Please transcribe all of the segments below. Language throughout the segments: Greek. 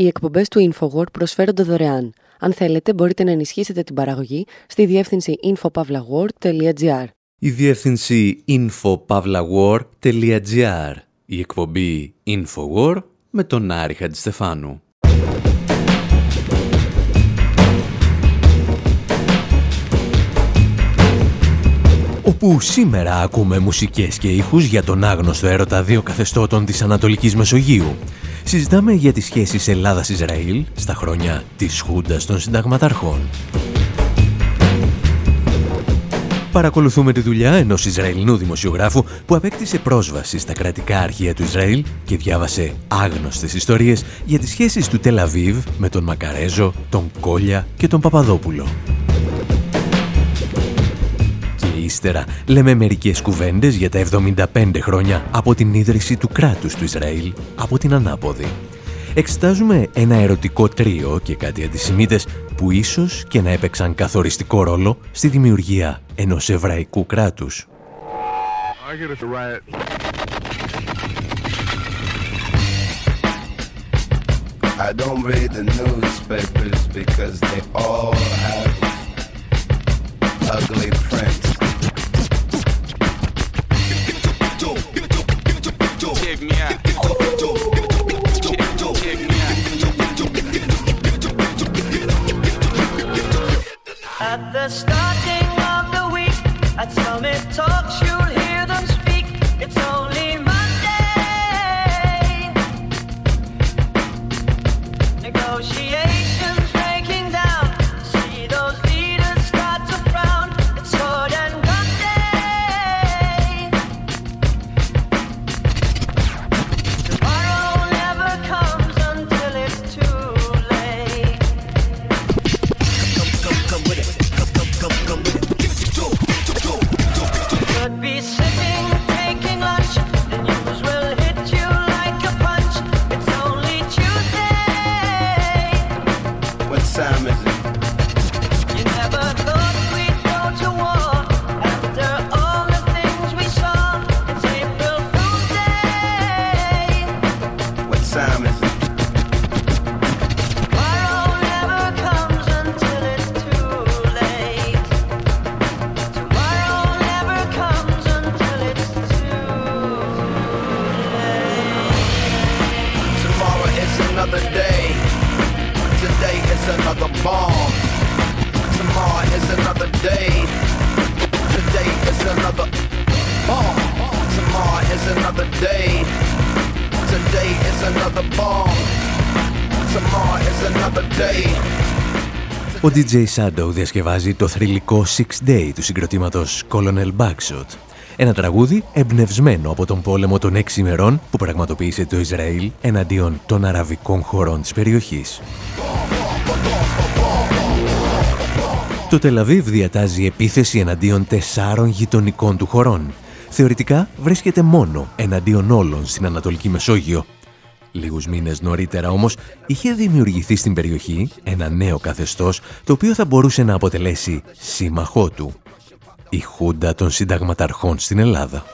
Οι εκπομπές του InfoWord προσφέρονται δωρεάν. Αν θέλετε, μπορείτε να ενισχύσετε την παραγωγή στη διεύθυνση infopavlagor.gr. Η διεύθυνση infopavlagor.gr. Η εκπομπή InfoWord με τον Άρη Χατζηστεφάνου. όπου σήμερα ακούμε μουσικές και ήχους για τον άγνωστο έρωτα δύο καθεστώτων της Ανατολικής Μεσογείου. Συζητάμε για τις σχέσεις Ελλάδας-Ισραήλ στα χρόνια της Χούντας των Συνταγματαρχών. Παρακολουθούμε τη δουλειά ενός Ισραηλινού δημοσιογράφου που απέκτησε πρόσβαση στα κρατικά αρχεία του Ισραήλ και διάβασε άγνωστες ιστορίες για τις σχέσεις του Τελαβίβ με τον Μακαρέζο, τον Κόλια και τον Παπαδόπουλο ύστερα λέμε μερικές κουβέντες για τα 75 χρόνια από την ίδρυση του κράτους του Ισραήλ από την Ανάποδη. Εξετάζουμε ένα ερωτικό τρίο και κάτι αντισημίτες που ίσως και να έπαιξαν καθοριστικό ρόλο στη δημιουργία ενός εβραϊκού κράτους. I don't read the newspapers because they all have ugly prints. Ο DJ Shadow διασκευάζει το θρηλυκό Six Day του συγκροτήματος Colonel Backshot. Ένα τραγούδι εμπνευσμένο από τον πόλεμο των έξι ημερών που πραγματοποίησε το Ισραήλ εναντίον των αραβικών χωρών της περιοχής. Το Τελαβίβ διατάζει επίθεση εναντίον τεσσάρων γειτονικών του χωρών. Θεωρητικά βρίσκεται μόνο εναντίον όλων στην Ανατολική Μεσόγειο Λίγους μήνες νωρίτερα όμως είχε δημιουργηθεί στην περιοχή ένα νέο καθεστώς το οποίο θα μπορούσε να αποτελέσει σύμμαχό του. Η Χούντα των Συνταγματαρχών στην Ελλάδα.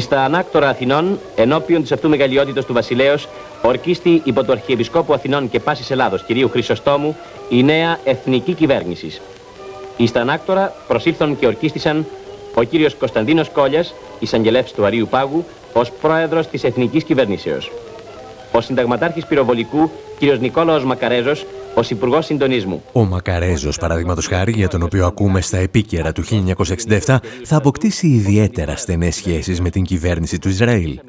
Στα ανάκτορα Αθηνών, ενώπιον της αυτού μεγαλειότητος του βασιλέως, ορκίστη υπό του Αρχιεπισκόπου Αθηνών και Πάσης Ελλάδος, κυρίου Χρυσοστόμου, η νέα εθνική κυβέρνησης. Εις τα ανάκτορα προσήλθαν και ορκίστησαν ο κύριος Κωνσταντίνος Κόλιας, εισαγγελεύς του Αρίου Πάγου, ως πρόεδρος της Εθνικής Κυβερνήσεως. Ο συνταγματάρχης πυροβολικού, κύριος Νικόλαος Μακαρέζος, ως Υπουργός Συντονισμού. Ο Μακαρέζος, παραδείγματος χάρη, για τον οποίο ακούμε στα επίκαιρα του 1967, θα αποκτήσει ιδιαίτερα στενές σχέσεις με την κυβέρνηση του Ισραήλ.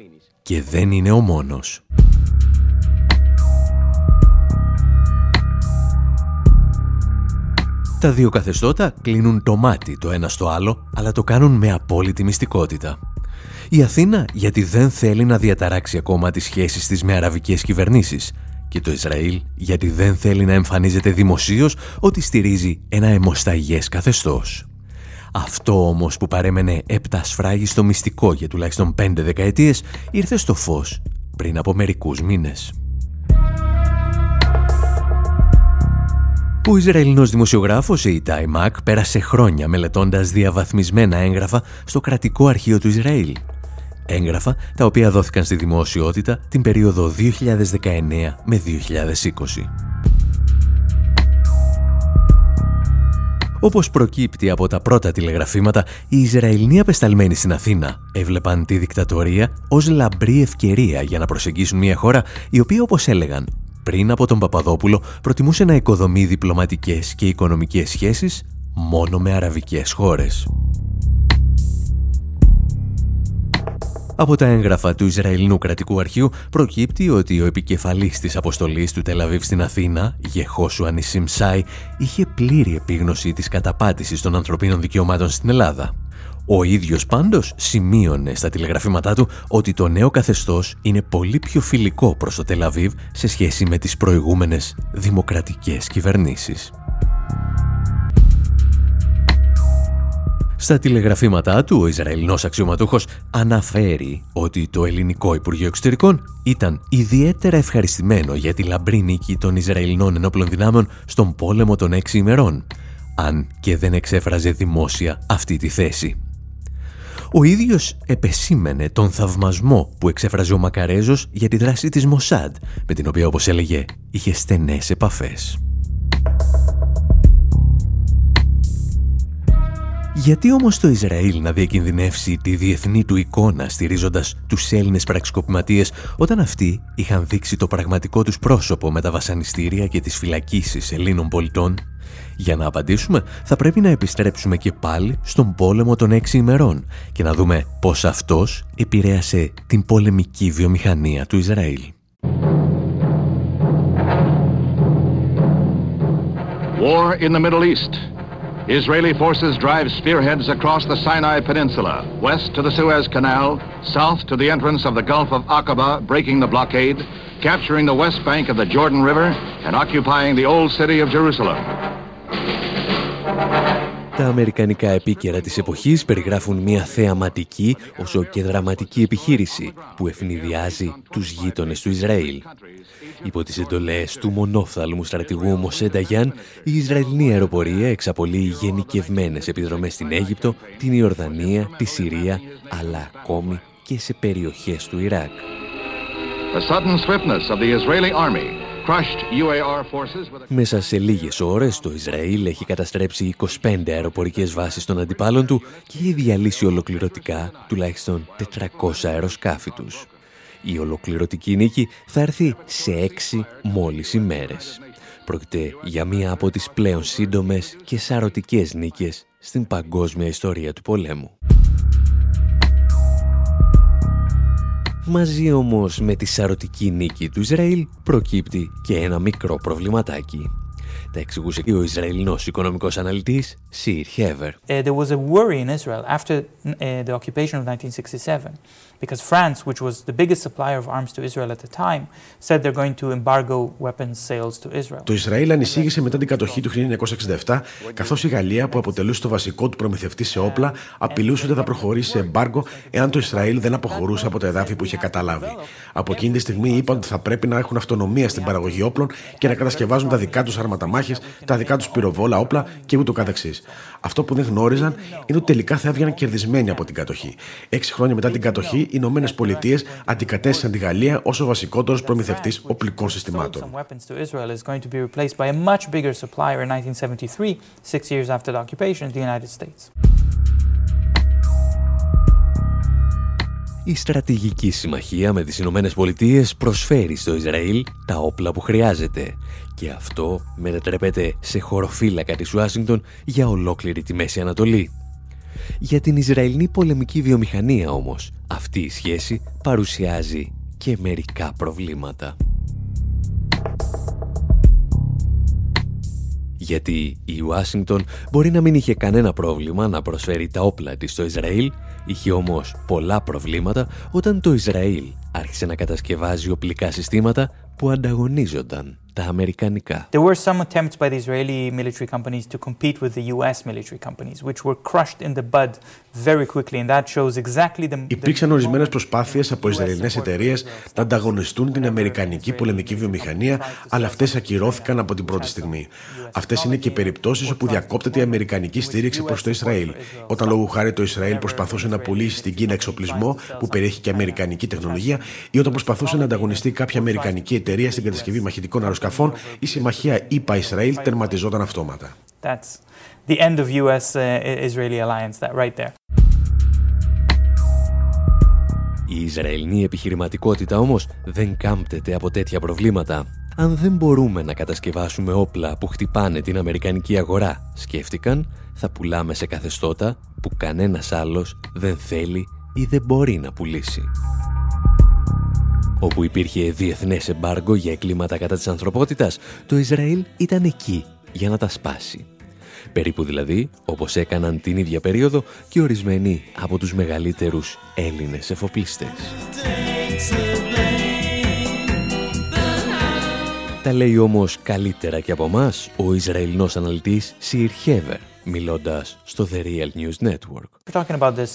Και δεν είναι ο μόνος. Τα δύο καθεστώτα κλείνουν το μάτι το ένα στο άλλο, αλλά το κάνουν με απόλυτη μυστικότητα. Η Αθήνα γιατί δεν θέλει να διαταράξει ακόμα τις σχέσεις της με αραβικές κυβερνήσεις και το Ισραήλ γιατί δεν θέλει να εμφανίζεται δημοσίως ότι στηρίζει ένα αιμοσταγές καθεστώς. Αυτό όμως που παρέμενε έπτα στο μυστικό για τουλάχιστον πέντε δεκαετίες ήρθε στο φως πριν από μερικούς μήνες. Ο Ισραηλινός δημοσιογράφος Ιιτάι Μακ πέρασε χρόνια μελετώντας διαβαθμισμένα έγγραφα στο κρατικό αρχείο του Ισραήλ. Έγγραφα τα οποία δόθηκαν στη δημοσιότητα την περίοδο 2019 με 2020. Όπως προκύπτει από τα πρώτα τηλεγραφήματα, οι Ισραηλοί απεσταλμένοι στην Αθήνα έβλεπαν τη δικτατορία ως λαμπρή ευκαιρία για να προσεγγίσουν μια χώρα η οποία, όπως έλεγαν, πριν από τον Παπαδόπουλο προτιμούσε να οικοδομεί διπλωματικές και οικονομικές σχέσεις μόνο με αραβικές χώρες. Από τα έγγραφα του Ισραηλινού κρατικού αρχείου προκύπτει ότι ο επικεφαλής της αποστολής του Τελαβίβ στην Αθήνα, Γεχόσου Ανισίμ Σάι, είχε πλήρη επίγνωση της καταπάτησης των ανθρωπίνων δικαιωμάτων στην Ελλάδα. Ο ίδιος πάντως σημείωνε στα τηλεγραφήματά του ότι το νέο καθεστώς είναι πολύ πιο φιλικό προς το Τελαβίβ σε σχέση με τις προηγούμενες δημοκρατικές κυβερνήσεις. Στα τηλεγραφήματά του, ο Ισραηλινός αξιωματούχος αναφέρει ότι το ελληνικό Υπουργείο Εξωτερικών ήταν ιδιαίτερα ευχαριστημένο για τη λαμπρή νίκη των Ισραηλινών ενόπλων δυνάμεων στον πόλεμο των έξι ημερών, αν και δεν εξέφραζε δημόσια αυτή τη θέση. Ο ίδιος επεσήμενε τον θαυμασμό που εξέφραζε ο Μακαρέζος για τη δράση της Μοσάντ, με την οποία όπως έλεγε είχε στενές επαφές. Γιατί όμως το Ισραήλ να διακινδυνεύσει τη διεθνή του εικόνα στηρίζοντας τους Έλληνες πραξικοπηματίες όταν αυτοί είχαν δείξει το πραγματικό τους πρόσωπο με τα βασανιστήρια και τις φυλακίσεις Ελλήνων πολιτών; Για να απαντήσουμε θα πρέπει να επιστρέψουμε και πάλι στον πόλεμο των έξι ημερών και να δούμε πώς αυτός επηρέασε την πολεμική βιομηχανία του Ισραήλ. War in the Middle East. Israeli forces drive spearheads across the Sinai Peninsula, west to the Suez Canal, south to the entrance of the Gulf of Aqaba, breaking the blockade, capturing the west bank of the Jordan River, and occupying the old city of Jerusalem. Τα αμερικανικά επίκαιρα της εποχής περιγράφουν μια θεαματική όσο και δραματική επιχείρηση που ευνηδιάζει τους γείτονες του Ισραήλ. Υπό τις εντολές του μονόφθαλμου στρατηγού Μοσέντα Γιάν, η Ισραηλινή αεροπορία εξαπολύει γενικευμένες επιδρομές στην Αίγυπτο, την Ιορδανία, τη Συρία, αλλά ακόμη και σε περιοχές του Ιράκ. Μέσα σε λίγες ώρες το Ισραήλ έχει καταστρέψει 25 αεροπορικές βάσεις των αντιπάλων του και έχει διαλύσει ολοκληρωτικά τουλάχιστον 400 αεροσκάφη τους. Η ολοκληρωτική νίκη θα έρθει σε έξι μόλις ημέρες. Πρόκειται για μία από τις πλέον σύντομες και σαρωτικές νίκες στην παγκόσμια ιστορία του πολέμου. Μαζί όμως με τη σαρωτική νίκη του Ισραήλ προκύπτει και ένα μικρό προβληματάκι. Τα εξηγούσε και ο Ισραηλινός οικονομικός αναλυτής Σιρ Χέβερ. Uh, there was a worry in Israel after uh, the occupation of 1967 because France, which was the biggest supplier of arms to Israel at the time, said they're going to embargo weapons sales to Israel. Το Ισραήλ ανησύγησε μετά την κατοχή του 1967, καθώς η Γαλλία, που αποτελούσε το βασικό του προμηθευτή σε όπλα, απειλούσε ότι θα προχωρήσει σε εμπάργκο εάν το Ισραήλ δεν αποχωρούσε από τα εδάφη που είχε καταλάβει. Από εκείνη τη στιγμή είπαν ότι θα πρέπει να έχουν αυτονομία στην παραγωγή όπλων και να κατασκευάζουν τα δικά τους αρματαμάχε, τα δικά τους πυροβόλα όπλα και ούτω καθεξής. Αυτό που δεν γνώριζαν είναι ότι τελικά θα έβγαιναν κερδισμένοι από την κατοχή. Έξι χρόνια μετά την κατοχή, οι Ηνωμένες Πολιτείες αντικατέστησαν τη Γαλλία ως ο βασικότερος προμηθευτής οπλικών συστημάτων. Η στρατηγική συμμαχία με τις Ηνωμένες Πολιτείες προσφέρει στο Ισραήλ τα όπλα που χρειάζεται και αυτό μετατρέπεται σε χωροφύλακα της Ουάσιγκτον για ολόκληρη τη Μέση Ανατολή. Για την Ισραηλινή πολεμική βιομηχανία όμως, αυτή η σχέση παρουσιάζει και μερικά προβλήματα. Γιατί η Ουάσιγκτον μπορεί να μην είχε κανένα πρόβλημα να προσφέρει τα όπλα της στο Ισραήλ, είχε όμως πολλά προβλήματα όταν το Ισραήλ άρχισε να κατασκευάζει οπλικά συστήματα που ανταγωνίζονταν τα αμερικανικά. There were some attempts by the Israeli military companies to compete with the US military companies, which were crushed in the bud very quickly, and that shows exactly the... Υπήρξαν ορισμένες προσπάθειες από Ισραηλινές εταιρείες να ανταγωνιστούν την αμερικανική πολεμική βιομηχανία, αλλά αυτές ακυρώθηκαν από την πρώτη στιγμή. Αυτές είναι και οι περιπτώσεις όπου διακόπτεται η αμερικανική στήριξη προς το Ισραήλ. Όταν λόγω χάρη το Ισραήλ προσπαθούσε να πουλήσει στην Κίνα εξοπλισμό που περιέχει και αμερικανική τεχνολογία ή όταν προσπαθούσε να ανταγωνιστεί κάποια αμερικανική εταιρεία στην κατασκευή μαχητικών αεροσκαφών, η συμμαχία ΙΠΑ-Ισραήλ τερματιζόταν αυτόματα. That's the end of US-Israeli alliance, that right there. Η Ισραηλινή επιχειρηματικότητα όμως δεν κάμπτεται από τέτοια προβλήματα. Αν δεν μπορούμε να κατασκευάσουμε όπλα που χτυπάνε την Αμερικανική αγορά, σκέφτηκαν, θα πουλάμε σε καθεστώτα που κανένας άλλος δεν θέλει ή δεν μπορεί να πουλήσει. Όπου υπήρχε διεθνές εμπάργκο για εγκλήματα κατά της ανθρωπότητας, το Ισραήλ ήταν εκεί για να τα σπάσει. Περίπου δηλαδή όπως έκαναν την ίδια περίοδο και ορισμένοι από τους μεγαλύτερους Έλληνες εφοπλιστές. Τα λέει όμως καλύτερα και από μας ο Ισραηλινός αναλυτής Σιρ Χέβερ, μιλώντας στο The Real News Network. We're talking about the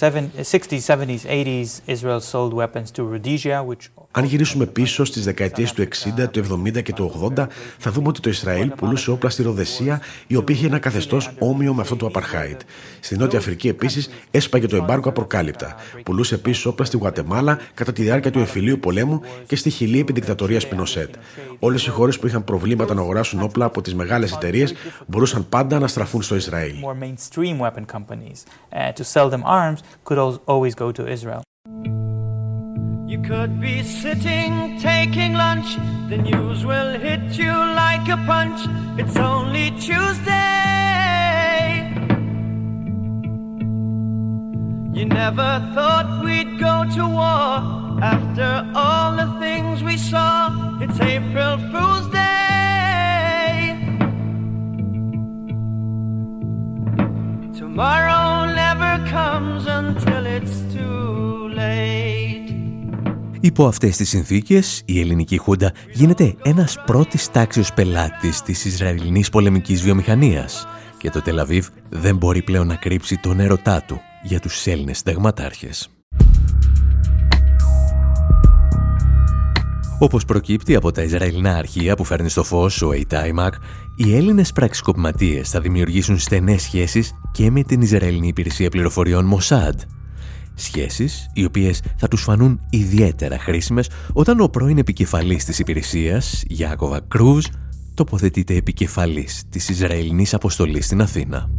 60s, 70s, 80s, Israel sold weapons to Rhodesia, which αν γυρίσουμε πίσω στις δεκαετίες του 60, του 70 και του 80, θα δούμε ότι το Ισραήλ πουλούσε όπλα στη Ροδεσία, η οποία είχε ένα καθεστώς όμοιο με αυτό του Απαρχάιτ. Στη Νότια Αφρική επίσης έσπαγε το εμπάρκο απροκάλυπτα. Πουλούσε επίσης όπλα στη Γουατεμάλα κατά τη διάρκεια του εμφυλίου πολέμου και στη Χιλή επί δικτατορίας Πινοσέτ. Όλες οι χώρες που είχαν προβλήματα να αγοράσουν όπλα από τις μεγάλες εταιρείες μπορούσαν πάντα να στραφούν στο Ισραήλ. Could be sitting taking lunch, the news will hit you like a punch. It's only Tuesday. You never thought we'd go to war after all the things we saw. It's April Fool's Day. Tomorrow never comes until it's too late. Υπό αυτές τις συνθήκες, η ελληνική χούντα γίνεται ένας πρώτης τάξης πελάτης της Ισραηλινής πολεμικής βιομηχανίας και το Τελαβίβ δεν μπορεί πλέον να κρύψει τον έρωτά του για τους Έλληνες συνταγματάρχες. Όπως προκύπτει από τα Ισραηλινά αρχεία που φέρνει στο φως ο Ειτάιμακ, οι Έλληνες πραξικοπηματίες θα δημιουργήσουν στενές σχέσεις και με την Ισραηλινή Υπηρεσία Πληροφοριών Μοσάντ, Σχέσεις οι οποίες θα τους φανούν ιδιαίτερα χρήσιμες όταν ο πρώην επικεφαλής της υπηρεσίας, Γιάκοβα Κρούζ, τοποθετείται επικεφαλής της Ισραηλινής αποστολής στην Αθήνα.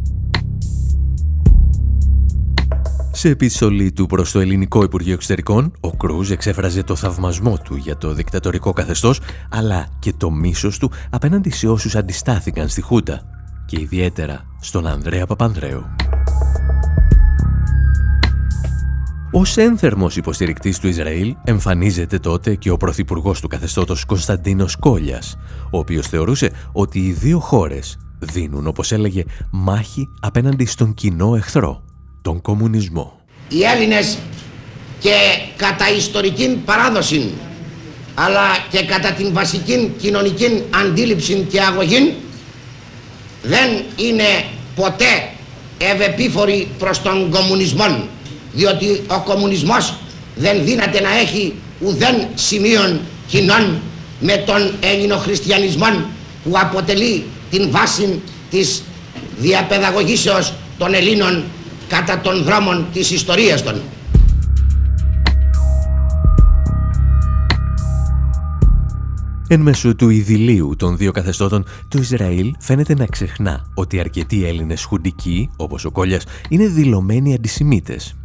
Σε επιστολή του προς το Ελληνικό Υπουργείο Εξωτερικών, ο Κρούζ εξέφραζε το θαυμασμό του για το δικτατορικό καθεστώς, αλλά και το μίσος του απέναντι σε όσους αντιστάθηκαν στη Χούντα και ιδιαίτερα στον Ανδρέα Παπανδρέου. Ως ένθερμος υποστηρικτής του Ισραήλ εμφανίζεται τότε και ο πρωθυπουργός του καθεστώτος Κωνσταντίνος Κόλιας, ο οποίος θεωρούσε ότι οι δύο χώρες δίνουν, όπως έλεγε, μάχη απέναντι στον κοινό εχθρό, τον κομμουνισμό. Οι Έλληνες και κατά ιστορική παράδοση αλλά και κατά την βασική κοινωνική αντίληψη και αγωγή δεν είναι ποτέ ευεπίφοροι προς τον κομμουνισμό διότι ο κομμουνισμός δεν δύναται να έχει ουδέν σημείων κοινών με τον Έλληνο χριστιανισμό που αποτελεί την βάση της διαπαιδαγωγήσεως των Ελλήνων κατά των δρόμων της ιστορίας των. Εν μέσω του ειδηλίου των δύο καθεστώτων, το Ισραήλ φαίνεται να ξεχνά ότι αρκετοί Έλληνες χουντικοί, όπως ο Κόλιας, είναι δηλωμένοι αντισημίτες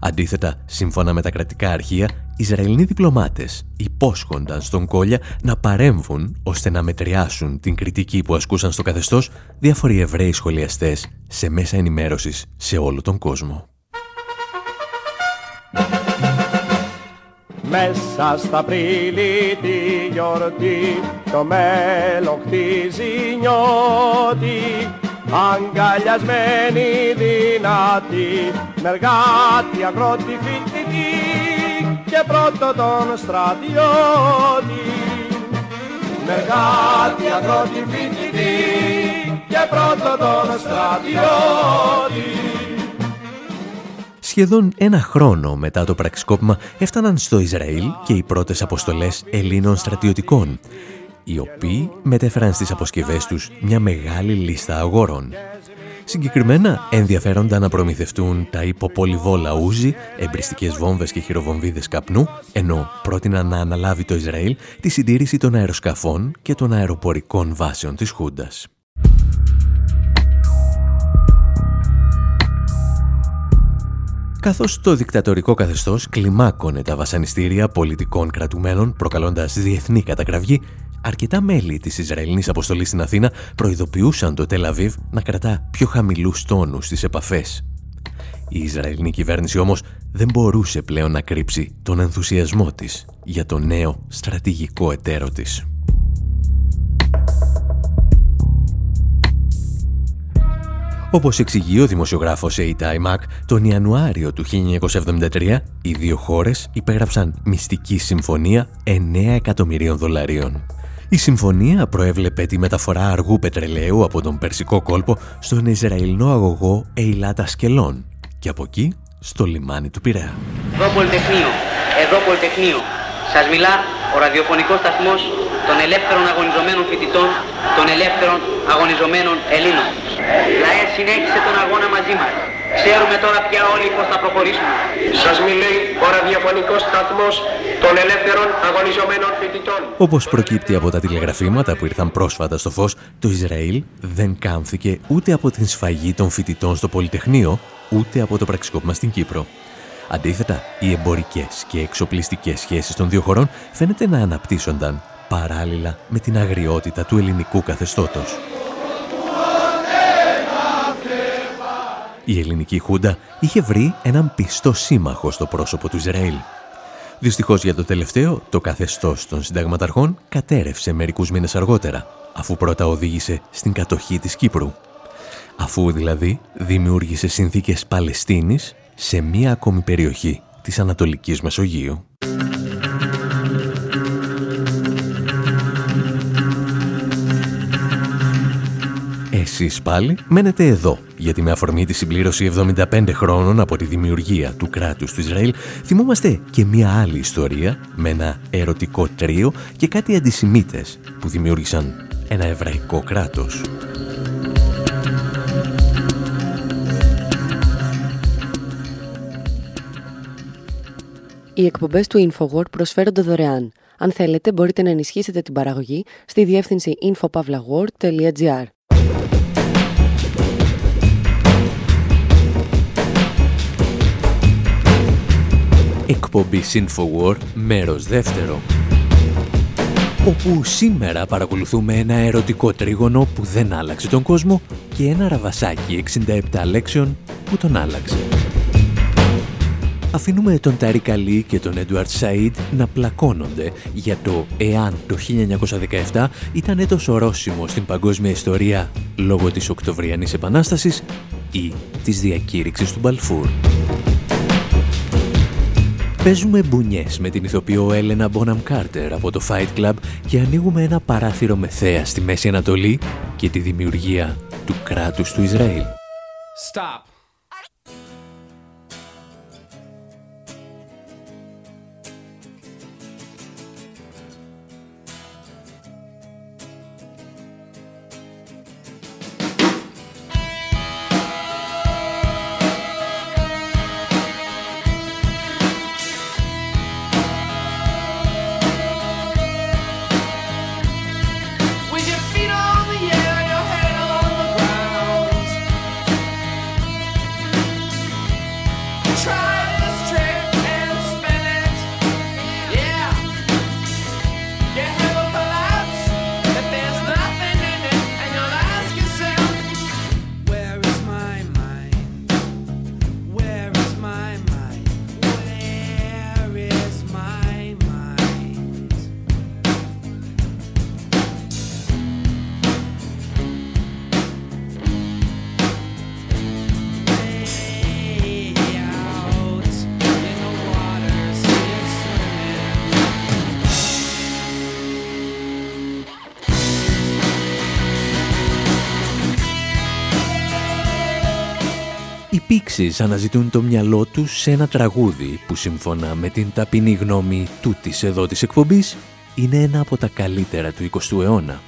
Αντίθετα, σύμφωνα με τα κρατικά αρχεία, Ισραηλινοί διπλωμάτες υπόσχονταν στον Κόλια να παρέμβουν ώστε να μετριάσουν την κριτική που ασκούσαν στο καθεστώς διάφοροι Εβραίοι σχολιαστές σε μέσα ενημέρωσης σε όλο τον κόσμο. Μέσα στα πρίλη τη γιορτή το μέλλον χτίζει νιώτη αγκαλιασμένη δυνατή μεργάτη αγρότη φοιτητή και πρώτο τον στρατιώτη Μεργάτη, αγρότη, φοιτητή και πρώτο τον στρατιώτη. Σχεδόν ένα χρόνο μετά το πραξικόπημα έφταναν στο Ισραήλ και οι πρώτες αποστολές Ελλήνων στρατιωτικών, οι οποίοι μετέφεραν στις αποσκευές τους μια μεγάλη λίστα αγόρων. Συγκεκριμένα ενδιαφέρονταν να προμηθευτούν τα υποπολιβόλα ούζι, εμπριστικές βόμβες και χειροβομβίδες καπνού, ενώ πρότειναν να αναλάβει το Ισραήλ τη συντήρηση των αεροσκαφών και των αεροπορικών βάσεων της Χούντας. Καθώς το δικτατορικό καθεστώς κλιμάκωνε τα βασανιστήρια πολιτικών κρατουμένων προκαλώντας διεθνή κατακραυγή, αρκετά μέλη της Ισραηλινής αποστολής στην Αθήνα προειδοποιούσαν το Τελαβίβ να κρατά πιο χαμηλούς τόνους στις επαφές. Η Ισραηλινή κυβέρνηση όμως δεν μπορούσε πλέον να κρύψει τον ενθουσιασμό της για το νέο στρατηγικό εταίρο της. Όπως εξηγεί ο δημοσιογράφος A.T.I. Mac, τον Ιανουάριο του 1973 οι δύο χώρες υπέγραψαν μυστική συμφωνία 9 εκατομμυρίων δολαρίων. Η συμφωνία προέβλεπε τη μεταφορά αργού πετρελαίου από τον Περσικό κόλπο στον Ισραηλινό αγωγό Ειλάτα Σκελών και από εκεί στο λιμάνι του Πειραιά. Εδώ Πολυτεχνείο, εδώ Πολυτεχνείο. Σας μιλά ο ραδιοφωνικός σταθμός των ελεύθερων αγωνιζομένων φοιτητών, των ελεύθερων αγωνιζομένων Ελλήνων. Λαέ συνέχισε τον αγώνα μαζί μας. Ξέρουμε τώρα πια όλοι πώς θα προχωρήσουμε. Σας μιλεί ο ραδιοφωνικός σταθμός των ελεύθερων αγωνιζομένων φοιτητών. Όπως προκύπτει από τα τηλεγραφήματα που ήρθαν πρόσφατα στο φως, το Ισραήλ δεν κάμφθηκε ούτε από την σφαγή των φοιτητών στο Πολυτεχνείο, ούτε από το πραξικόπημα στην Κύπρο. Αντίθετα, οι εμπορικές και εξοπλιστικές σχέσεις των δύο χωρών φαίνεται να αναπτύσσονταν παράλληλα με την αγριότητα του ελληνικού καθεστώτος. Η ελληνική Χούντα είχε βρει έναν πιστό σύμμαχο στο πρόσωπο του Ισραήλ. Δυστυχώς για το τελευταίο, το καθεστώς των συνταγματαρχών κατέρευσε μερικούς μήνες αργότερα, αφού πρώτα οδήγησε στην κατοχή της Κύπρου. Αφού δηλαδή δημιούργησε συνθήκες Παλαιστίνης σε μία ακόμη περιοχή της Ανατολικής Μεσογείου. Εσείς πάλι μένετε εδώ, γιατί με αφορμή τη συμπλήρωση 75 χρόνων από τη δημιουργία του κράτους του Ισραήλ, θυμόμαστε και μία άλλη ιστορία με ένα ερωτικό τρίο και κάτι αντισημίτες που δημιούργησαν ένα εβραϊκό κράτος. Οι εκπομπές του InfoWord προσφέρονται δωρεάν. Αν θέλετε, μπορείτε να ενισχύσετε την παραγωγή στη διεύθυνση infopavlagor.gr. Εκπομπή Infowar, μέρος δεύτερο. Όπου σήμερα παρακολουθούμε ένα ερωτικό τρίγωνο που δεν άλλαξε τον κόσμο και ένα ραβασάκι 67 λέξεων που τον άλλαξε. Αφήνουμε τον Τάρι Καλή και τον Έντουαρτ Σαΐντ να πλακώνονται για το εάν το 1917 ήταν έτος ορόσημο στην παγκόσμια ιστορία λόγω της Οκτωβριανής Επανάστασης ή της διακήρυξης του Μπαλφούρ. Παίζουμε μπουνιές με την ηθοποιό Έλενα Μπόναμ Κάρτερ από το Fight Club και ανοίγουμε ένα παράθυρο με θέα στη Μέση Ανατολή και τη δημιουργία του κράτους του Ισραήλ. Stop. Pixies αναζητούν το μυαλό τους σε ένα τραγούδι που σύμφωνα με την ταπεινή γνώμη τούτης εδώ της εκπομπής είναι ένα από τα καλύτερα του 20ου αιώνα.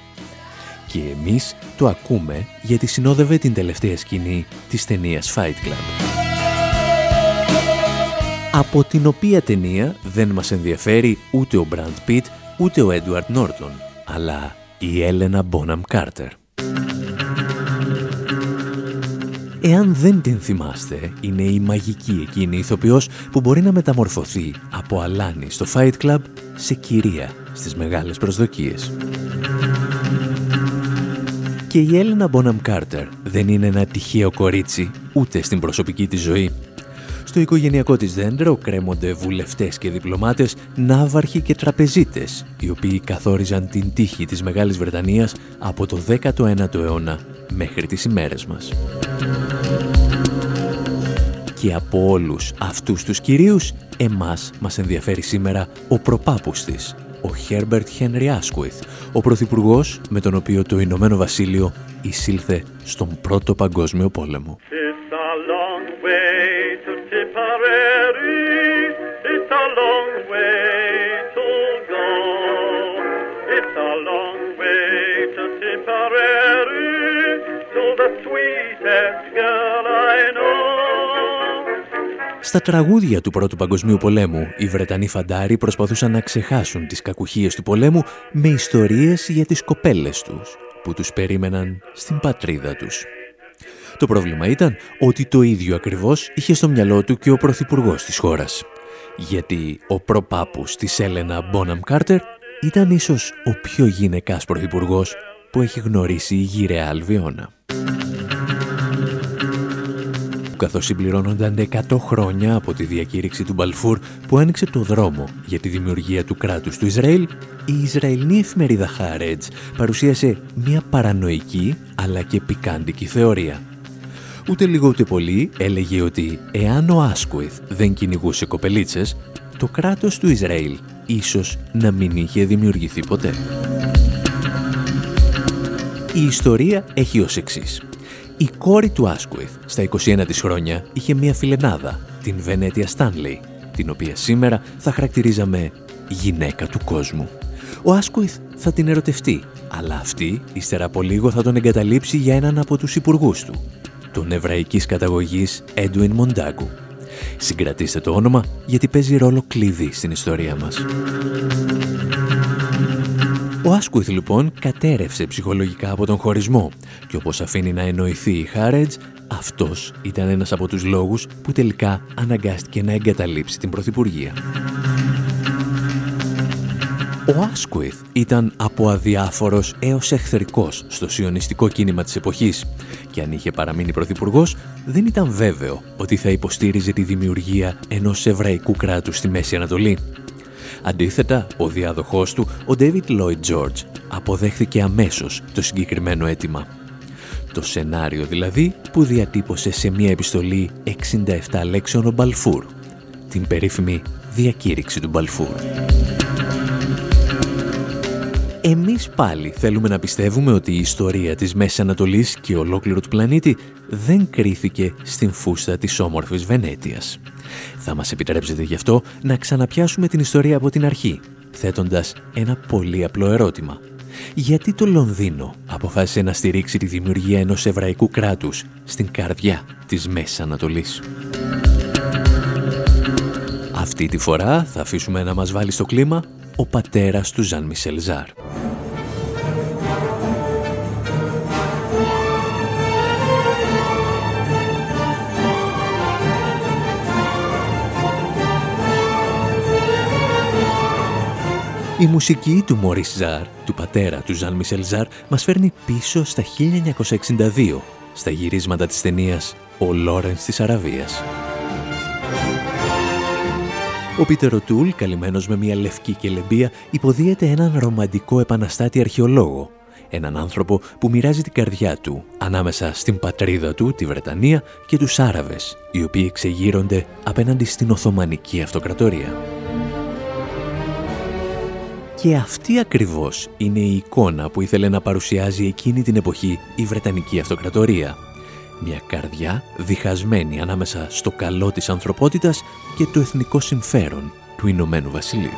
Και εμείς το ακούμε γιατί συνόδευε την τελευταία σκηνή της ταινίας Fight Club. Από την οποία ταινία δεν μας ενδιαφέρει ούτε ο Brand Pitt ούτε ο Edward Norton, αλλά η Έλενα Bonham Carter. Εάν δεν την θυμάστε, είναι η μαγική εκείνη ηθοποιός που μπορεί να μεταμορφωθεί από αλάνη στο Fight Club σε κυρία στις μεγάλες προσδοκίες. Και η Έλενα Μπόναμ Κάρτερ δεν είναι ένα τυχαίο κορίτσι ούτε στην προσωπική της ζωή. Στο οικογενειακό της δέντρο κρέμονται βουλευτές και διπλωμάτες, ναύαρχοι και τραπεζίτες, οι οποίοι καθόριζαν την τύχη της Μεγάλης Βρετανίας από το 19ο αιώνα μέχρι τις ημέρες μας. Και από όλους αυτούς τους κυρίους, εμάς μας ενδιαφέρει σήμερα ο προπάπους της, ο Herbert Henry Asquith, ο πρωθυπουργός με τον οποίο το Ηνωμένο Βασίλειο εισήλθε στον Πρώτο Παγκόσμιο Πόλεμο. Στα τραγούδια του Πρώτου Παγκοσμίου Πολέμου, οι Βρετανοί φαντάροι προσπαθούσαν να ξεχάσουν τις κακουχίες του πολέμου με ιστορίες για τις κοπέλες τους, που τους περίμεναν στην πατρίδα τους. Το πρόβλημα ήταν ότι το ίδιο ακριβώς είχε στο μυαλό του και ο Πρωθυπουργός της χώρας. Γιατί ο προπάπους της Έλενα Μπόναμ Κάρτερ ήταν ίσως ο πιο γυναικάς Πρωθυπουργός που έχει γνωρίσει η γυραιά Αλβιώνα καθώς συμπληρώνονταν 100 χρόνια από τη διακήρυξη του Μπαλφούρ που άνοιξε το δρόμο για τη δημιουργία του κράτους του Ισραήλ, η Ισραηλινή εφημερίδα Χάρετζ παρουσίασε μια παρανοϊκή αλλά και πικάντικη θεωρία. Ούτε λίγο ούτε πολύ έλεγε ότι εάν ο Άσκουιθ δεν κυνηγούσε κοπελίτσες, το κράτος του Ισραήλ ίσως να μην είχε δημιουργηθεί ποτέ. Η ιστορία έχει ως εξής. Η κόρη του Άσκουιθ στα 21 της χρόνια είχε μία φιλενάδα, την Βενέτια Στάνλεϊ, την οποία σήμερα θα χαρακτηρίζαμε γυναίκα του κόσμου. Ο Άσκουιθ θα την ερωτευτεί, αλλά αυτή ύστερα από λίγο θα τον εγκαταλείψει για έναν από τους υπουργούς του, τον εβραϊκής καταγωγής Έντουιν Μοντάγκου. Συγκρατήστε το όνομα γιατί παίζει ρόλο κλειδί στην ιστορία μας. Ο Άσκουιθ λοιπόν κατέρευσε ψυχολογικά από τον χωρισμό και όπως αφήνει να εννοηθεί η Χάρετζ, αυτός ήταν ένας από τους λόγους που τελικά αναγκάστηκε να εγκαταλείψει την Πρωθυπουργία. Ο Άσκουιθ ήταν από αδιάφορος έως εχθρικός στο σιωνιστικό κίνημα της εποχής και αν είχε παραμείνει πρωθυπουργός, δεν ήταν βέβαιο ότι θα υποστήριζε τη δημιουργία ενός εβραϊκού κράτους στη Μέση Ανατολή. Αντίθετα, ο διάδοχός του, ο David Lloyd George, αποδέχθηκε αμέσως το συγκεκριμένο αίτημα. Το σενάριο δηλαδή που διατύπωσε σε μια επιστολή 67 λέξεων ο Μπαλφούρ, την περίφημη διακήρυξη του Μπαλφούρ. Εμείς πάλι θέλουμε να πιστεύουμε ότι η ιστορία της Μέσης Ανατολής και ολόκληρου του πλανήτη δεν κρίθηκε στην φούστα της όμορφης Βενέτιας. Θα μας επιτρέψετε γι' αυτό να ξαναπιάσουμε την ιστορία από την αρχή, θέτοντας ένα πολύ απλό ερώτημα. Γιατί το Λονδίνο αποφάσισε να στηρίξει τη δημιουργία ενός εβραϊκού κράτους στην καρδιά της Μέσης Ανατολής; Αυτή τη φορά θα αφήσουμε να μας βάλει στο κλίμα ο πατέρας του Ζαν Μισελ Ζάρ. Η μουσική του Μωρίς Ζάρ, του πατέρα του Ζαν Μισελ Ζάρ, μας φέρνει πίσω στα 1962, στα γυρίσματα της ταινίας «Ο Λόρενς της Αραβίας». Ο Πίτερ Τούλ, καλυμμένος με μια λευκή κελεμπία, υποδίεται έναν ρομαντικό επαναστάτη αρχαιολόγο. Έναν άνθρωπο που μοιράζει την καρδιά του ανάμεσα στην πατρίδα του, τη Βρετανία, και τους Άραβες, οι οποίοι εξεγείρονται απέναντι στην Οθωμανική Αυτοκρατορία. Και αυτή ακριβώς είναι η εικόνα που ήθελε να παρουσιάζει εκείνη την εποχή η Βρετανική Αυτοκρατορία. Μια καρδιά διχασμένη ανάμεσα στο καλό της ανθρωπότητας και το εθνικό συμφέρον του Ηνωμένου Βασιλείου.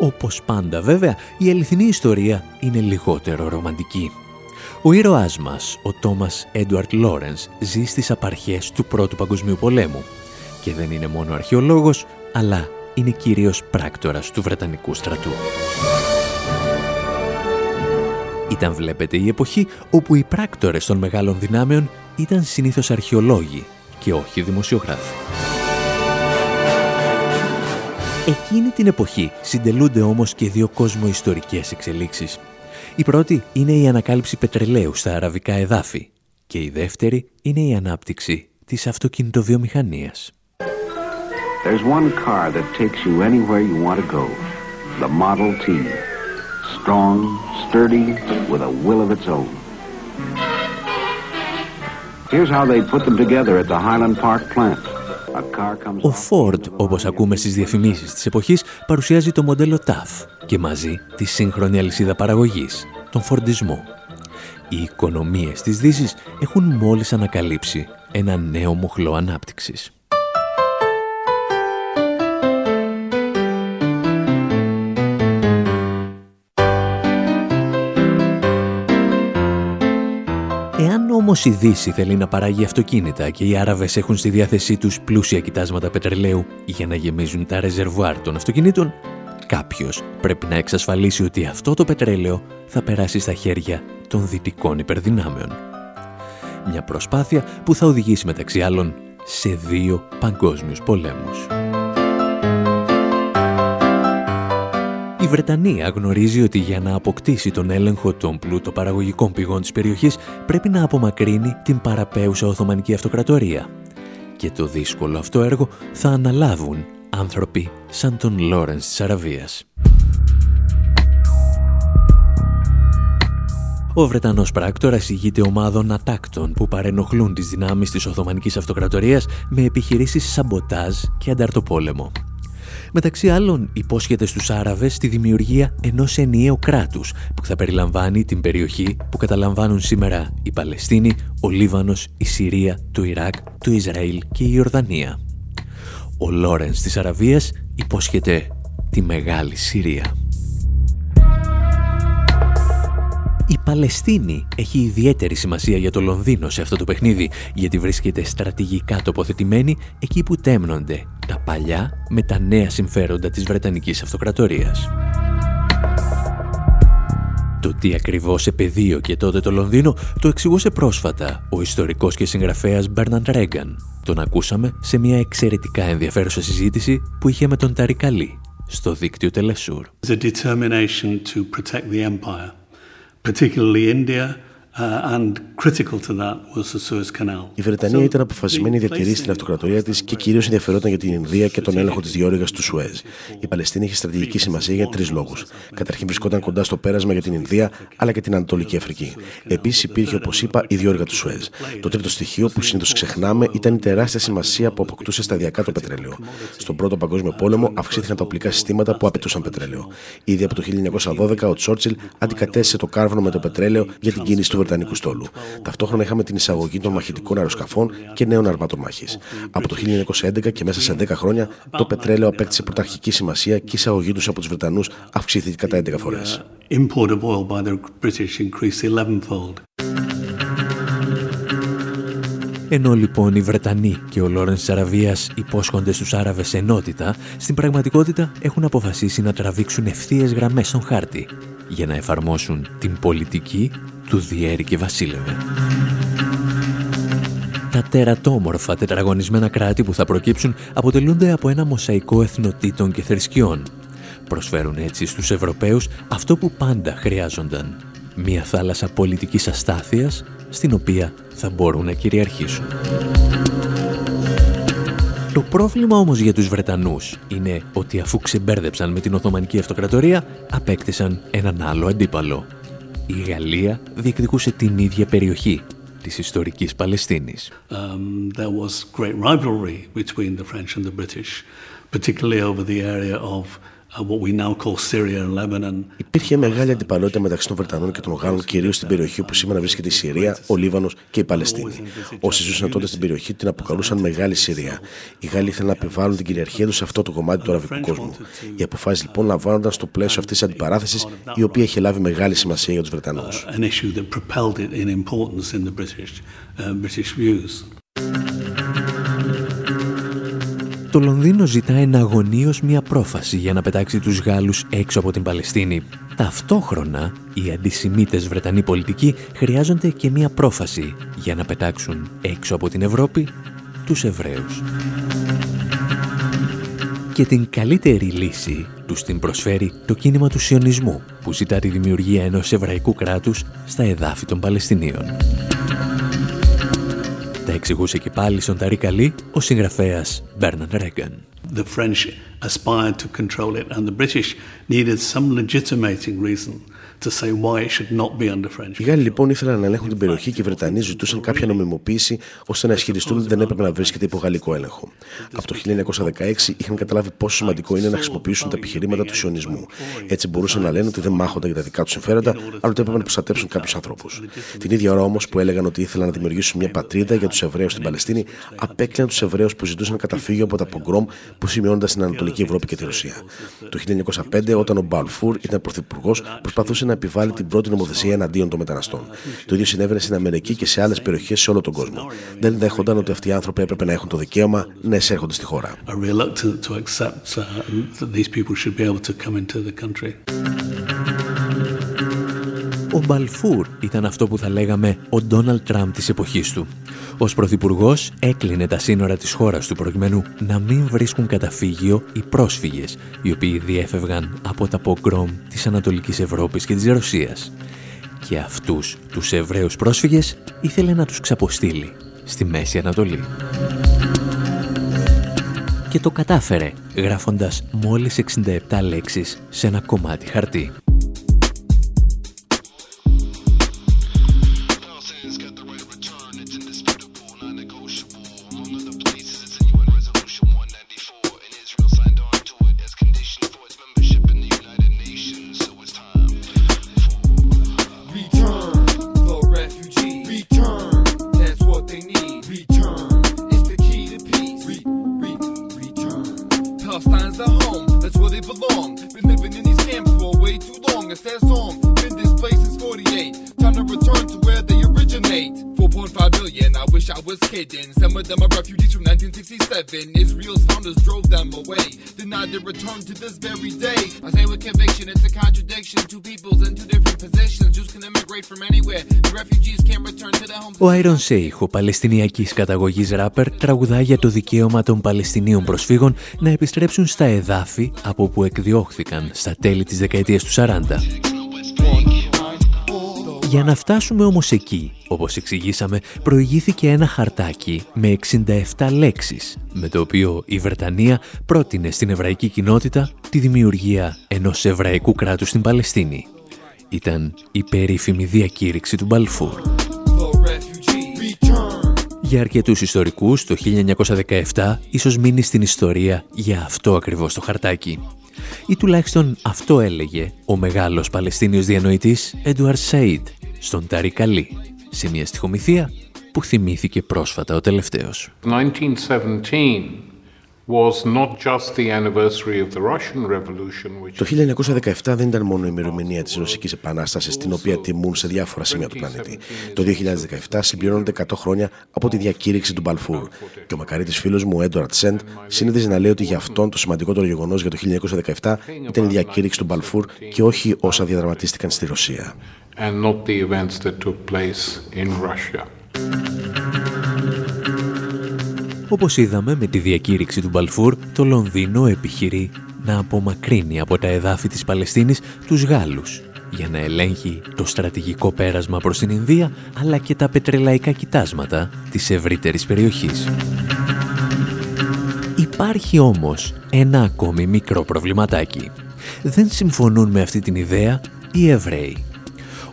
Όπως πάντα βέβαια, η αληθινή ιστορία είναι λιγότερο ρομαντική. Ο ήρωάς μας, ο Τόμας Έντουαρτ Λόρενς, ζει στις απαρχές του Πρώτου Παγκοσμίου Πολέμου και δεν είναι μόνο αρχαιολόγος, αλλά είναι κυρίως πράκτορας του Βρετανικού στρατού. Ήταν βλέπετε η εποχή όπου οι πράκτορες των μεγάλων δυνάμεων ήταν συνήθως αρχαιολόγοι και όχι δημοσιογράφοι. Εκείνη την εποχή συντελούνται όμως και δύο κόσμοϊστορικές εξελίξεις. Η πρώτη είναι η ανακάλυψη πετρελαίου στα αραβικά εδάφη και η δεύτερη είναι η ανάπτυξη της αυτοκινητοβιομηχανίας. There's one car that takes you anywhere you want to go. The Model T. Strong, sturdy, with a will of its own. Here's how they put them together at the Highland Park plant. Ο Ford, όπως ακούμε στις διαφημίσεις της εποχής, παρουσιάζει το μοντέλο TAF και μαζί τη σύγχρονη αλυσίδα παραγωγής, τον φορντισμό. Οι οικονομίες της Δύσης έχουν μόλις ανακαλύψει ένα νέο μοχλό ανάπτυξης. Όμως η Δύση θέλει να παράγει αυτοκίνητα και οι Άραβες έχουν στη διάθεσή τους πλούσια κοιτάσματα πετρελαίου για να γεμίζουν τα ρεζερβουάρ των αυτοκινήτων, κάποιος πρέπει να εξασφαλίσει ότι αυτό το πετρέλαιο θα περάσει στα χέρια των δυτικών υπερδυνάμεων. Μια προσπάθεια που θα οδηγήσει μεταξύ άλλων σε δύο παγκόσμιους πολέμους. Η Βρετανία γνωρίζει ότι για να αποκτήσει τον έλεγχο των πλούτοπαραγωγικών πηγών της περιοχής πρέπει να απομακρύνει την παραπέουσα Οθωμανική Αυτοκρατορία. Και το δύσκολο αυτό έργο θα αναλάβουν άνθρωποι σαν τον Λόρενς της Αραβίας. Ο Βρετανός πράκτορας ηγείται ομάδων ατάκτων που παρενοχλούν τις δυνάμεις της Οθωμανικής Αυτοκρατορίας με επιχειρήσεις σαμποτάζ και ανταρτοπόλεμο. Μεταξύ άλλων, υπόσχεται στους Άραβες τη δημιουργία ενός ενιαίου κράτους που θα περιλαμβάνει την περιοχή που καταλαμβάνουν σήμερα η Παλαιστίνη, ο Λίβανος, η Συρία, το Ιράκ, το Ισραήλ και η Ιορδανία. Ο Λόρενς της Αραβίας υπόσχεται τη Μεγάλη Συρία. Παλαιστίνη έχει ιδιαίτερη σημασία για το Λονδίνο σε αυτό το παιχνίδι, γιατί βρίσκεται στρατηγικά τοποθετημένη εκεί που τέμνονται τα παλιά με τα νέα συμφέροντα της Βρετανικής Αυτοκρατορίας. Το τι ακριβώς επαιδείωκε τότε το Λονδίνο το εξηγούσε πρόσφατα ο ιστορικός και συγγραφέας Μπέρναντ Ρέγκαν. Τον ακούσαμε σε μια εξαιρετικά ενδιαφέρουσα συζήτηση που είχε με τον Ταρικαλή στο δίκτυο Τελεσούρ. Particularly India, η Βρετανία ήταν αποφασισμένη να διατηρήσει την αυτοκρατορία της και κυρίως ενδιαφερόταν για την Ινδία και τον έλεγχο της διόρυγας του Σουέζ. Η Παλαιστίνη είχε στρατηγική σημασία για τρεις λόγους. Καταρχήν βρισκόταν κοντά στο πέρασμα για την Ινδία αλλά και την Ανατολική Αφρική. Επίσης υπήρχε, όπως είπα, η διόρυγα του Σουέζ. Το τρίτο στοιχείο που συνήθως ξεχνάμε ήταν η τεράστια σημασία που αποκτούσε σταδιακά το πετρέλαιο. Στον Πρώτο Παγκόσμιο Πόλεμο αυξήθηκαν τα οπλικά συστήματα που απαιτούσαν πετρέλαιο. Ήδη από το 1912 ο Τσόρτσιλ αντικατέστησε το κάρβονο με το πετρέλαιο για την κίνηση του Βρετανικού στόλου. Ταυτόχρονα είχαμε την εισαγωγή των μαχητικών αεροσκαφών και νέων αρμάτων μάχης. Από το 1911 και μέσα σε 10 χρόνια το πετρέλαιο απέκτησε πρωταρχική σημασία και η εισαγωγή τους από τους Βρετανούς αυξήθηκε κατά 11 φορές. Ενώ λοιπόν οι Βρετανοί και ο Λόρενς της Αραβίας υπόσχονται στους Άραβες ενότητα, στην πραγματικότητα έχουν αποφασίσει να τραβήξουν ευθείες γραμμές στον χάρτη για να εφαρμόσουν την πολιτική του διέρη και βασίλευε. Τα τερατόμορφα τετραγωνισμένα κράτη που θα προκύψουν αποτελούνται από ένα μοσαϊκό εθνοτήτων και θρησκειών. Προσφέρουν έτσι στους Ευρωπαίους αυτό που πάντα χρειάζονταν. Μια θάλασσα πολιτικής αστάθειας στην οποία θα μπορούν να κυριαρχήσουν. Το πρόβλημα όμως για τους Βρετανούς είναι ότι αφού ξεμπέρδεψαν με την Οθωμανική Αυτοκρατορία, απέκτησαν έναν άλλο αντίπαλο. Η Γαλλία διεκδικούσε την ίδια περιοχή της ιστορικής Παλαιστίνης. Um, there was great rivalry between the French and the British, particularly over the area of Uh, Υπήρχε μεγάλη αντιπαλότητα μεταξύ των Βρετανών και των Γάλλων, κυρίως στην περιοχή που σήμερα βρίσκεται η Συρία, ο Λίβανος και η Παλαιστίνη. Όσοι ζούσαν τότε στην περιοχή την αποκαλούσαν Μεγάλη Συρία. Οι Γάλλοι ήθελαν να επιβάλλουν την κυριαρχία τους σε αυτό το κομμάτι του αραβικού κόσμου. Οι αποφάσεις λοιπόν λαμβάνονταν στο πλαίσιο αυτής της αντιπαράθεσης, η οποία είχε λάβει μεγάλη σημασία για τους Βρετανούς. Το Λονδίνο ζητάει εναγωνίως μια πρόφαση για να πετάξει τους Γάλλους έξω από την Παλαιστίνη. Ταυτόχρονα, οι αντισημίτες Βρετανοί πολιτικοί χρειάζονται και μια πρόφαση για να πετάξουν έξω από την Ευρώπη τους Εβραίους. Και την καλύτερη λύση τους την προσφέρει το κίνημα του σιωνισμού που ζητά τη δημιουργία ενός εβραϊκού κράτους στα εδάφη των Παλαιστινίων. Τα εξηγούσε και πάλι στον Ταρί Καλή ο συγγραφέας Μπέρναν Ρέγκαν. The French aspired to control it and the British needed some legitimating reason οι Γάλλοι λοιπόν ήθελαν να ελέγχουν την περιοχή και οι Βρετανοί ζητούσαν κάποια νομιμοποίηση ώστε να ισχυριστούν ότι δεν έπρεπε να βρίσκεται υπό γαλλικό έλεγχο. Από το 1916 είχαν καταλάβει πόσο σημαντικό είναι να χρησιμοποιήσουν τα επιχειρήματα του σιωνισμού. Έτσι μπορούσαν να λένε ότι δεν μάχονταν για τα δικά τους συμφέροντα, αλλά ότι έπρεπε να προστατέψουν κάποιους ανθρώπους. Την ίδια ώρα όμως που έλεγαν ότι ήθελαν να δημιουργήσουν μια πατρίδα για τους Εβραίους στην Παλαιστίνη, απέκλειναν τους Εβραίους που ζητούσαν καταφύγιο από τα πογκρόμ που σημειώνονταν στην Ανατολική Ευρώπη και τη Ρωσία. Το 1905, όταν ο Μπαλφούρ ήταν πρωθυπουργός, προσπαθούσε να επιβάλλει την πρώτη νομοθεσία εναντίον των μεταναστών. Το ίδιο συνέβαινε στην Αμερική και σε άλλες περιοχές σε όλο τον κόσμο. Δεν δέχονταν ότι αυτοί οι άνθρωποι έπρεπε να έχουν το δικαίωμα να εισέρχονται στη χώρα. Ο Μπαλφούρ ήταν αυτό που θα λέγαμε ο Ντόναλτ Τραμπ της εποχής του. Ως Πρωθυπουργός έκλεινε τα σύνορα της χώρας του προκειμένου να μην βρίσκουν καταφύγιο οι πρόσφυγες, οι οποίοι διέφευγαν από τα πογκρόμ της Ανατολικής Ευρώπης και της Ρωσίας. Και αυτούς τους Εβραίους πρόσφυγες ήθελε να τους ξαποστείλει στη Μέση Ανατολή. Και το κατάφερε, γράφοντας μόλις 67 λέξεις σε ένα κομμάτι χαρτί. Ο Άιρον Σέιχ, ο Παλαιστινιακής καταγωγής ράπερ, τραγουδά για το δικαίωμα των Παλαιστινίων προσφύγων να επιστρέψουν στα εδάφη από που εκδιώχθηκαν στα τέλη της δεκαετίας του 40. Για να φτάσουμε όμως εκεί, όπως εξηγήσαμε, προηγήθηκε ένα χαρτάκι με 67 λέξεις, με το οποίο η Βρετανία πρότεινε στην εβραϊκή κοινότητα τη δημιουργία ενός εβραϊκού κράτους στην Παλαιστίνη. Ήταν η περίφημη διακήρυξη του Μπαλφούρ. Για αρκετούς ιστορικούς, το 1917 ίσως μείνει στην ιστορία για αυτό ακριβώς το χαρτάκι. Ή τουλάχιστον αυτό έλεγε ο μεγάλος Παλαιστίνιος διανοητής Έντουαρ Σαΐντ στον Ταρικαλή, σε μια στοιχομηθεία που θυμήθηκε πρόσφατα ο τελευταίος. 1917 το 1917 δεν ήταν μόνο η ημερομηνία της Ρωσικής Επανάστασης, την οποία τιμούν σε διάφορα σημεία του πλανήτη. Το 2017 συμπληρώνονται 100 χρόνια από τη διακήρυξη του Μπαλφούρ. Και ο μακαρίτης φίλος μου, Έντουαρτ Σέντ, συνήθιζε να λέει ότι για αυτόν το σημαντικότερο γεγονός για το 1917 ήταν η διακήρυξη του Μπαλφούρ και όχι όσα διαδραματίστηκαν στη Ρωσία. Όπως είδαμε με τη διακήρυξη του Μπαλφούρ, το Λονδίνο επιχειρεί να απομακρύνει από τα εδάφη της Παλαιστίνης τους Γάλλους για να ελέγχει το στρατηγικό πέρασμα προς την Ινδία αλλά και τα πετρελαϊκά κοιτάσματα της ευρύτερης περιοχής. Υπάρχει όμως ένα ακόμη μικρό προβληματάκι. Δεν συμφωνούν με αυτή την ιδέα οι Εβραίοι.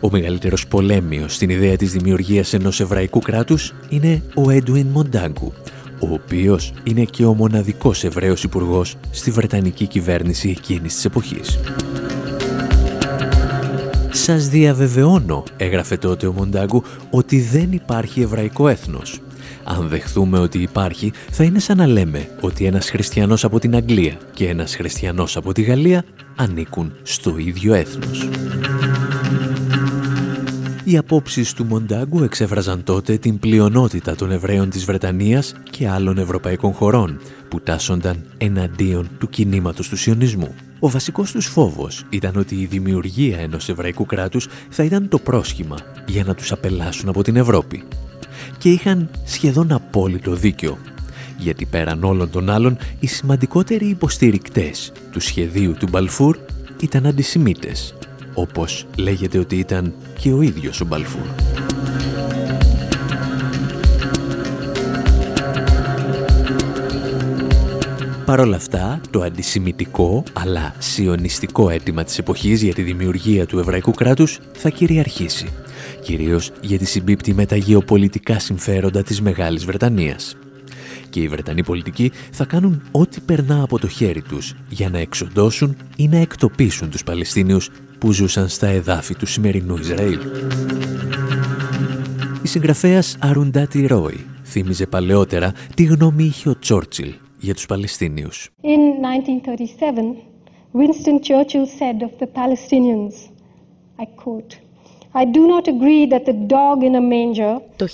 Ο μεγαλύτερος πολέμιος στην ιδέα της δημιουργίας ενός εβραϊκού κράτους είναι ο Έντουιν Μοντάγκου, ο οποίος είναι και ο μοναδικός Εβραίος υπουργός στη Βρετανική κυβέρνηση εκείνης της εποχής. «Σας διαβεβαιώνω», έγραφε τότε ο Μοντάγκου, «ότι δεν υπάρχει εβραϊκό έθνος. Αν δεχθούμε ότι υπάρχει, θα είναι σαν να λέμε ότι ένας χριστιανός από την Αγγλία και ένας χριστιανός από τη Γαλλία ανήκουν στο ίδιο έθνος». Οι απόψεις του Μοντάγκου εξέφραζαν τότε την πλειονότητα των Εβραίων της Βρετανίας και άλλων ευρωπαϊκών χωρών που τάσσονταν εναντίον του κινήματος του Σιωνισμού. Ο βασικός τους φόβος ήταν ότι η δημιουργία ενός εβραϊκού κράτους θα ήταν το πρόσχημα για να τους απελάσουν από την Ευρώπη. Και είχαν σχεδόν απόλυτο δίκιο, γιατί πέραν όλων των άλλων οι σημαντικότεροι υποστηρικτές του σχεδίου του Μπαλφούρ ήταν αντισημίτες, όπως λέγεται ότι ήταν και ο ίδιος ο Μπαλφούρ. Παρ' όλα αυτά, το αντισημιτικό αλλά σιωνιστικό αίτημα της εποχής για τη δημιουργία του εβραϊκού κράτους θα κυριαρχήσει, κυρίως γιατί συμπίπτει με τα γεωπολιτικά συμφέροντα της Μεγάλης Βρετανίας. Και οι Βρετανοί πολιτικοί θα κάνουν ό,τι περνά από το χέρι τους για να εξοντώσουν ή να εκτοπίσουν τους Παλαιστίνιους που ζούσαν στα εδάφη του σημερινού Ισραήλ. Η συγγραφέας Αρουντάτη Ρόι θύμιζε παλαιότερα τι γνώμη είχε ο Τσόρτσιλ για τους Παλαιστίνιους. In 1937, Winston Churchill said of the Palestinians, I quote, το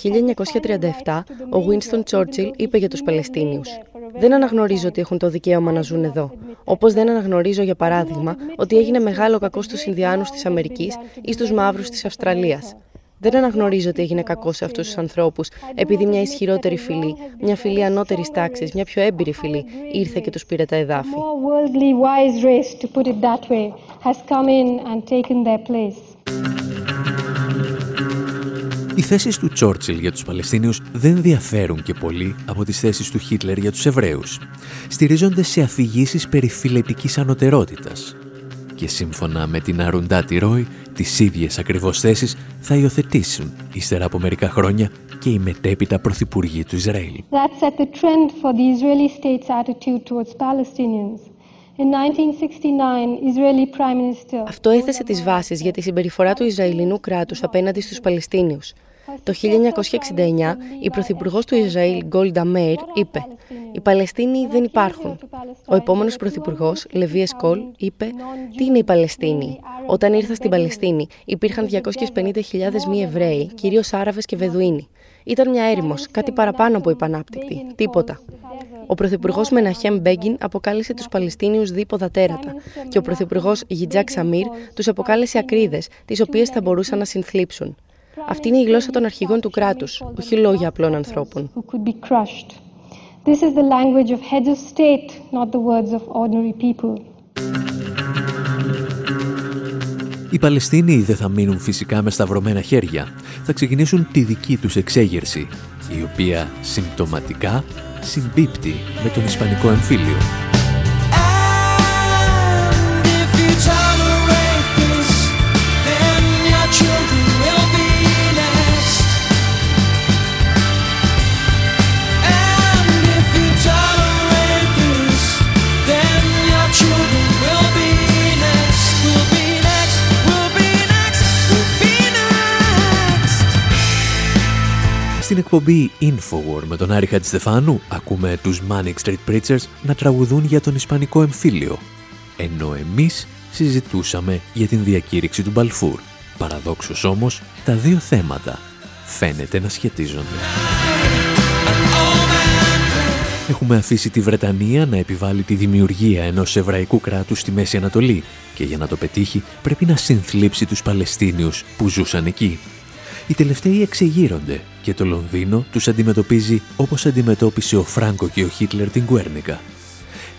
1937, ο Winston Churchill είπε για τους Παλαιστίνιους «Δεν αναγνωρίζω ότι έχουν το δικαίωμα να ζουν εδώ. Όπως δεν αναγνωρίζω, για παράδειγμα, ότι έγινε μεγάλο κακό στους Ινδιάνους της Αμερικής ή στους Μαύρους της Αυστραλίας. Δεν αναγνωρίζω ότι έγινε κακό σε αυτούς τους ανθρώπους, επειδή μια ισχυρότερη φυλή, μια φυλή ανώτερης τάξης, μια πιο έμπειρη φυλή, ήρθε και τους πήρε τα εδάφη. Οι θέσεις του Τσόρτσιλ για τους Παλαιστίνιους δεν διαφέρουν και πολύ από τις θέσεις του Χίτλερ για τους Εβραίους. Στηρίζονται σε αφηγήσεις περί φιλετικής ανωτερότητας. Και σύμφωνα με την Αρουντάτη Ρόι, τις ίδιες ακριβώς θέσεις θα υιοθετήσουν ύστερα από μερικά χρόνια και οι μετέπειτα πρωθυπουργοί του Ισραήλ. Αυτό έθεσε τις βάσεις για τη συμπεριφορά του Ισραηλινού κράτους απέναντι στους Παλαιστίνιους. Το 1969, η Πρωθυπουργός του Ισραήλ, Γκόλντα Μέιρ, είπε «Οι Παλαιστίνοι δεν υπάρχουν». Ο επόμενος Πρωθυπουργός, Λεβί Εσκόλ, είπε «Τι είναι οι Παλαιστίνοι». Όταν ήρθα στην Παλαιστίνη, υπήρχαν 250.000 μη Εβραίοι, κυρίως Άραβες και Βεδουίνοι. Ήταν μια έρημος, κάτι παραπάνω από υπανάπτυκτη. Τίποτα. Ο Πρωθυπουργός Μεναχέμ Μπέγκιν αποκάλεσε τους Παλαιστίνιους δίποδα τέρατα και ο Πρωθυπουργός Γιτζάκ Σαμίρ τους αποκάλεσε ακρίδες, τις οποίες θα μπορούσαν να συνθλίψουν. Αυτή είναι η γλώσσα των αρχηγών του κράτους, όχι λόγια απλών ανθρώπων. This is the language of heads of state, not the words of ordinary people. Οι Παλαιστίνοι δεν θα μείνουν φυσικά με σταυρωμένα χέρια. Θα ξεκινήσουν τη δική τους εξέγερση, η οποία συμπτωματικά συμπίπτει με τον Ισπανικό εμφύλιο. Εκπομπή Infowar με τον Άρη Χατζηστεφάνου ακούμε τους Manic Street Preachers να τραγουδούν για τον Ισπανικό εμφύλιο, ενώ εμείς συζητούσαμε για την διακήρυξη του Μπαλφούρ. Παραδόξως όμως, τα δύο θέματα φαίνεται να σχετίζονται. Έχουμε αφήσει τη Βρετανία να επιβάλλει τη δημιουργία ενός εβραϊκού κράτους στη Μέση Ανατολή και για να το πετύχει πρέπει να συνθλίψει τους Παλαιστίνιους που ζούσαν εκεί. Οι τελευταίοι εξεγείρονται και το Λονδίνο τους αντιμετωπίζει όπως αντιμετώπισε ο Φράγκο και ο Χίτλερ την Κουέρνικα.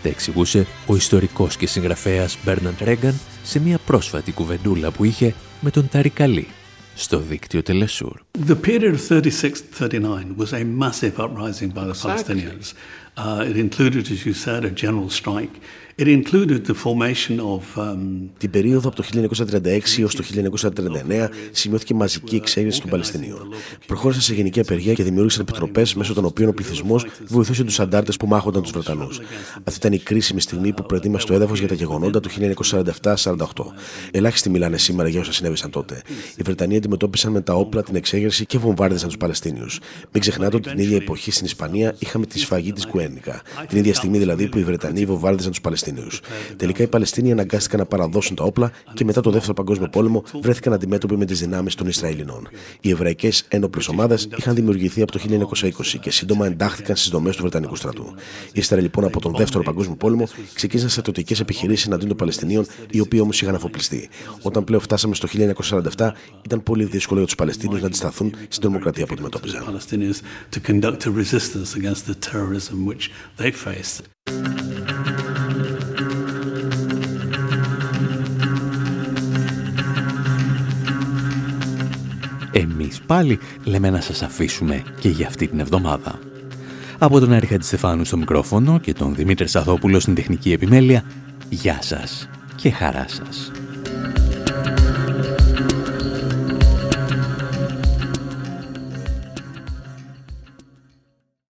Τα εξηγούσε ο ιστορικός και συγγραφέας Μπέρναντ Ρέγκαν σε μια πρόσφατη κουβεντούλα που είχε με τον Ταρικαλή στο δίκτυο Τελεσούρ. The period of 36-39 was a massive uprising by the Palestinians. Uh, it included, as you said, a general strike. It included the formation of, um... Την περίοδο από το 1936 έως το 1939 σημειώθηκε μαζική εξέγερση των Παλαιστινίων. Προχώρησαν σε γενική απεργία και δημιούργησαν επιτροπές μέσω των οποίων ο πληθυσμός βοηθούσε τους αντάρτες που μάχονταν τους Βρετανούς. Αυτή ήταν η κρίσιμη στιγμή που προετοίμασε το έδαφος για τα γεγονότα του 1947-48. Ελάχιστοι μιλάνε σήμερα για όσα συνέβησαν τότε. Οι Βρετανοί αντιμετώπισαν με τα όπλα την εξέγερση και βομβάρδιζαν τους Παλαιστίνιους. Μην ξεχνάτε ότι την ίδια εποχή στην Ισπανία είχαμε τη σφαγή της Γκουένικα. Την ίδια στιγμή δηλαδή που οι Βρετανοί βομβάρδιζαν τους Παλαιστίνιους. Τελικά οι Παλαιστίνοι αναγκάστηκαν να παραδώσουν τα όπλα και μετά το Δεύτερο Παγκόσμιο Πόλεμο βρέθηκαν αντιμέτωποι με τις δυνάμεις των Ισραηλινών. Οι εβραϊκές ένοπλες ομάδες είχαν δημιουργηθεί από το 1920 και σύντομα εντάχθηκαν στις δομές του Βρετανικού στρατού. Ύστερα λοιπόν από τον Δεύτερο Παγκόσμιο Πόλεμο ξεκίνησαν στρατιωτικέ επιχειρήσεις εναντίον των Παλαιστινίων, οι οποίοι όμως είχαν αφοπλιστεί. Όταν πλέον φτάσαμε στο 1947, ήταν πολύ δύσκολο για τους Παλαιστίνιους να αντισταθούν στην τρομοκρατία που αντιμετώπιζαν. Εμείς πάλι λέμε να σας αφήσουμε και για αυτή την εβδομάδα. Από τον Άρη Στεφάνου στο μικρόφωνο και τον Δημήτρη Σαθόπουλο στην τεχνική επιμέλεια, γεια σας και χαρά σας.